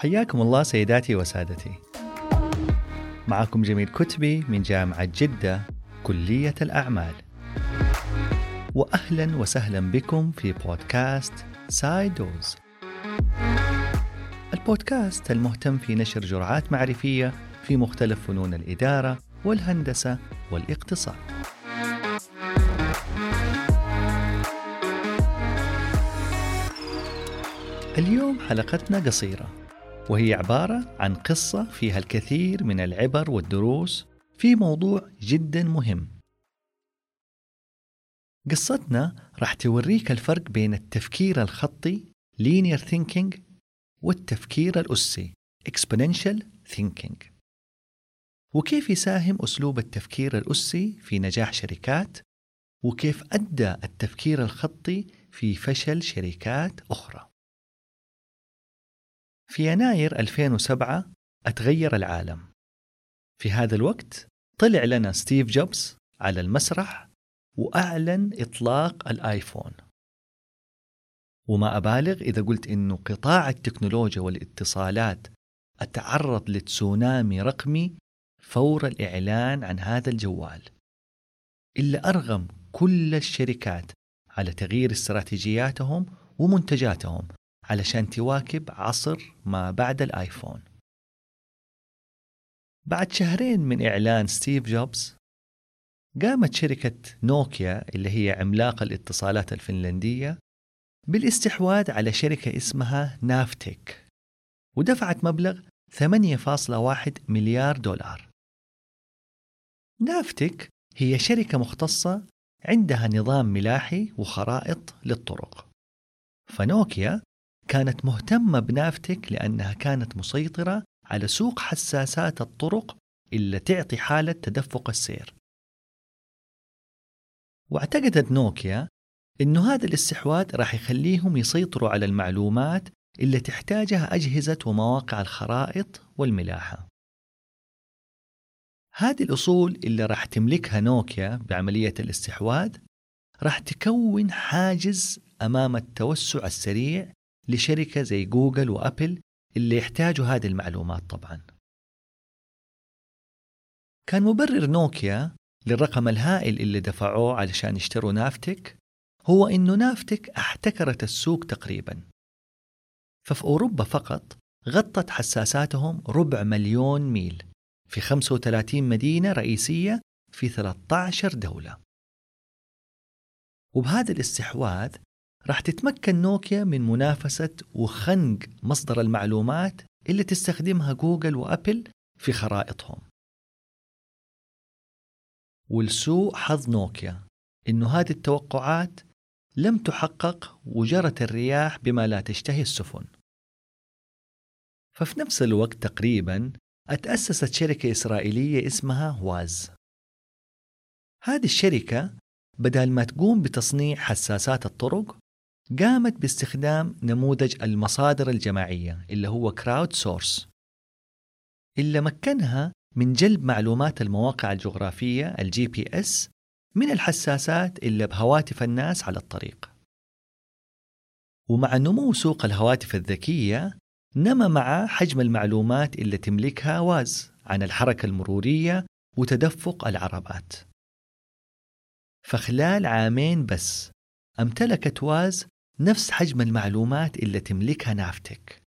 حياكم الله سيداتي وسادتي. معكم جميل كتبي من جامعة جدة كلية الأعمال. وأهلا وسهلا بكم في بودكاست سايدوز البودكاست المهتم في نشر جرعات معرفية في مختلف فنون الإدارة والهندسة والاقتصاد. اليوم حلقتنا قصيرة. وهي عبارة عن قصة فيها الكثير من العبر والدروس في موضوع جدا مهم. قصتنا راح توريك الفرق بين التفكير الخطي linear thinking والتفكير الأسي exponential thinking. وكيف يساهم أسلوب التفكير الأسي في نجاح شركات؟ وكيف أدى التفكير الخطي في فشل شركات أخرى؟ في يناير 2007 أتغير العالم. في هذا الوقت طلع لنا ستيف جوبز على المسرح وأعلن إطلاق الآيفون. وما أبالغ إذا قلت إنه قطاع التكنولوجيا والاتصالات أتعرض لتسونامي رقمي فور الإعلان عن هذا الجوال إلا أرغم كل الشركات على تغيير استراتيجياتهم ومنتجاتهم علشان تواكب عصر ما بعد الآيفون. بعد شهرين من إعلان ستيف جوبز قامت شركة نوكيا اللي هي عملاق الاتصالات الفنلندية بالاستحواذ على شركة اسمها نافتيك ودفعت مبلغ 8.1 مليار دولار. نافتيك هي شركة مختصة عندها نظام ملاحي وخرائط للطرق. فنوكيا كانت مهتمة بنافتك لأنها كانت مسيطرة على سوق حساسات الطرق اللي تعطي حالة تدفق السير. واعتقدت نوكيا إنه هذا الاستحواذ راح يخليهم يسيطروا على المعلومات اللي تحتاجها أجهزة ومواقع الخرائط والملاحة. هذه الأصول اللي راح تملكها نوكيا بعملية الاستحواذ راح تكون حاجز أمام التوسع السريع لشركة زي جوجل وأبل اللي يحتاجوا هذه المعلومات طبعا. كان مبرر نوكيا للرقم الهائل اللي دفعوه علشان يشتروا نافتك هو إنه نافتك احتكرت السوق تقريبا. ففي أوروبا فقط غطت حساساتهم ربع مليون ميل في 35 مدينة رئيسية في 13 دولة. وبهذا الاستحواذ راح تتمكن نوكيا من منافسة وخنق مصدر المعلومات اللي تستخدمها جوجل وأبل في خرائطهم. ولسوء حظ نوكيا إنه هذه التوقعات لم تحقق وجرت الرياح بما لا تشتهي السفن. ففي نفس الوقت تقريبا أتأسست شركة إسرائيلية اسمها Waze. هذه الشركة بدل ما تقوم بتصنيع حساسات الطرق قامت باستخدام نموذج المصادر الجماعية اللي هو crowdsource اللي مكنها من جلب معلومات المواقع الجغرافية ال GPS من الحساسات اللي بهواتف الناس على الطريق. ومع نمو سوق الهواتف الذكية نما مع حجم المعلومات اللي تملكها واز عن الحركة المرورية وتدفق العربات. فخلال عامين بس امتلكت واز نفس حجم المعلومات اللي تملكها نافتك.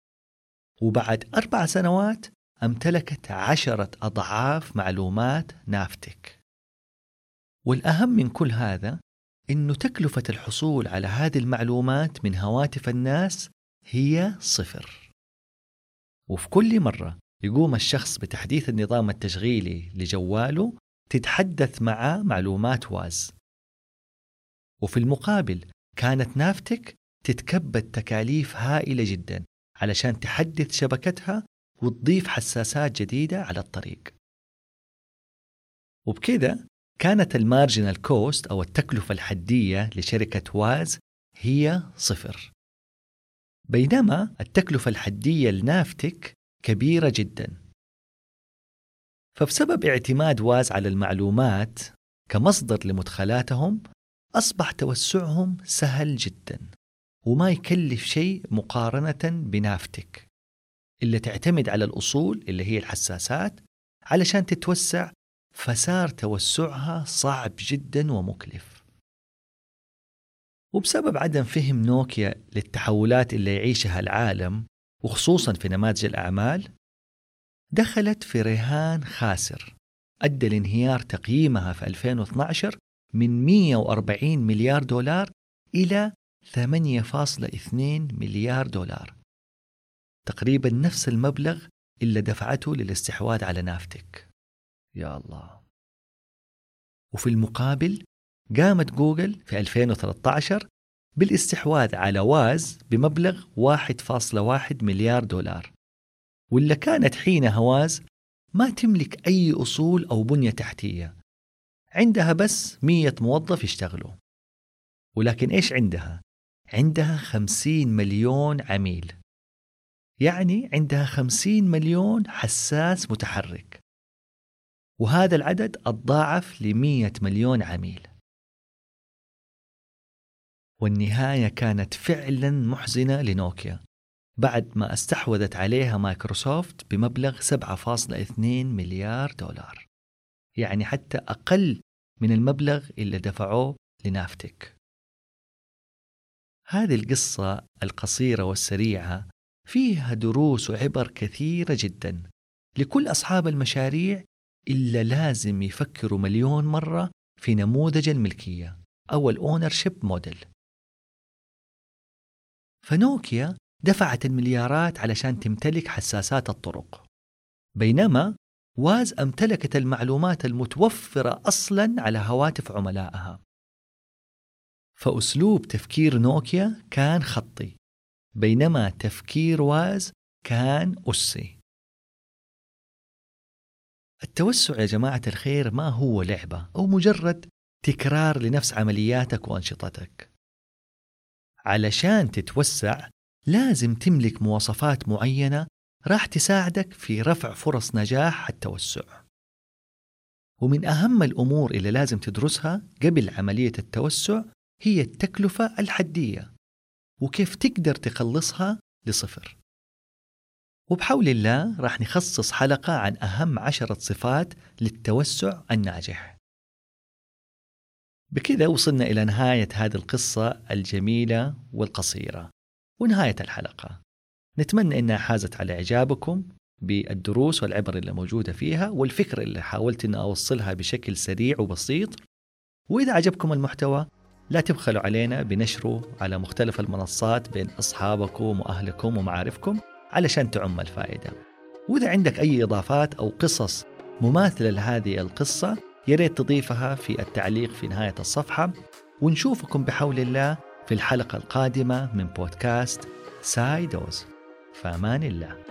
وبعد أربع سنوات أمتلكت عشرة أضعاف معلومات نافتك. والأهم من كل هذا إنه تكلفة الحصول على هذه المعلومات من هواتف الناس هي صفر. وفي كل مرة يقوم الشخص بتحديث النظام التشغيلي لجواله تتحدث معه معلومات واز. وفي المقابل كانت نافتك تتكبد تكاليف هائلة جدا علشان تحدث شبكتها وتضيف حساسات جديدة على الطريق. وبكذا كانت ال marginal cost أو التكلفة الحدية لشركة Waze هي صفر. بينما التكلفة الحدية ل Navteq كبيرة جدا. فبسبب اعتماد Waze على المعلومات كمصدر لمدخلاتهم أصبح توسعهم سهل جدا. وما يكلف شيء مقارنة ب Navteq. اللي تعتمد على الأصول اللي هي الحساسات علشان تتوسع فصار توسعها صعب جدا ومكلف. وبسبب عدم فهم نوكيا للتحولات اللي يعيشها العالم وخصوصا في نماذج الأعمال دخلت في رهان خاسر. أدى لانهيار تقييمها في 2012 من 140 مليار دولار إلى 8.2 مليار دولار. تقريبا نفس المبلغ اللي دفعته للاستحواذ على Navteq. يا الله. وفي المقابل قامت جوجل في 2013 بالاستحواذ على Waze بمبلغ 1.1 مليار دولار. واللي كانت حينها Waze ما تملك أي أصول أو بنية تحتية. عندها بس مية موظف يشتغلوا. ولكن إيش عندها؟ عندها خمسين مليون عميل. يعني عندها خمسين مليون حساس متحرك. وهذا العدد أتضاعف لمية مليون عميل. والنهاية كانت فعلا محزنة لنوكيا. بعد ما استحوذت عليها مايكروسوفت بمبلغ 7.2 مليار دولار. يعني حتى أقل من المبلغ اللي دفعوه لنافتك. هذه القصة القصيرة والسريعة فيها دروس وعبر كثيرة جدا. لكل أصحاب المشاريع إلا لازم يفكروا مليون مرة في نموذج الملكية أو الأونر شيب موديل فنوكيا دفعت المليارات علشان تمتلك حساسات الطرق. بينما واز امتلكت المعلومات المتوفرة أصلا على هواتف عملائها. فأسلوب تفكير نوكيا كان خطي بينما تفكير واز كان أسي. التوسع يا جماعة الخير ما هو لعبة أو مجرد تكرار لنفس عملياتك وأنشطتك. علشان تتوسع لازم تملك مواصفات معينة راح تساعدك في رفع فرص نجاح التوسع. ومن أهم الأمور اللي لازم تدرسها قبل عملية التوسع هي التكلفة الحدية وكيف تقدر تخلصها لصفر. وبحول الله راح نخصص حلقة عن أهم عشرة صفات للتوسع الناجح. بكذا وصلنا إلى نهاية هذه القصة الجميلة والقصيرة ونهاية الحلقة. نتمنى أنها حازت على إعجابكم بالدروس والعبر اللي موجودة فيها والفكرة اللي حاولت أن أوصلها بشكل سريع وبسيط. وإذا عجبكم المحتوى لا تبخلوا علينا بنشره على مختلف المنصات بين أصحابكم وأهلكم ومعارفكم علشان تعم الفائدة. وإذا عندك أي إضافات أو قصص مماثلة لهذه القصة يريد تضيفها في التعليق في نهاية الصفحة. ونشوفكم بحول الله في الحلقة القادمة من بودكاست سايدوز. فأمان الله.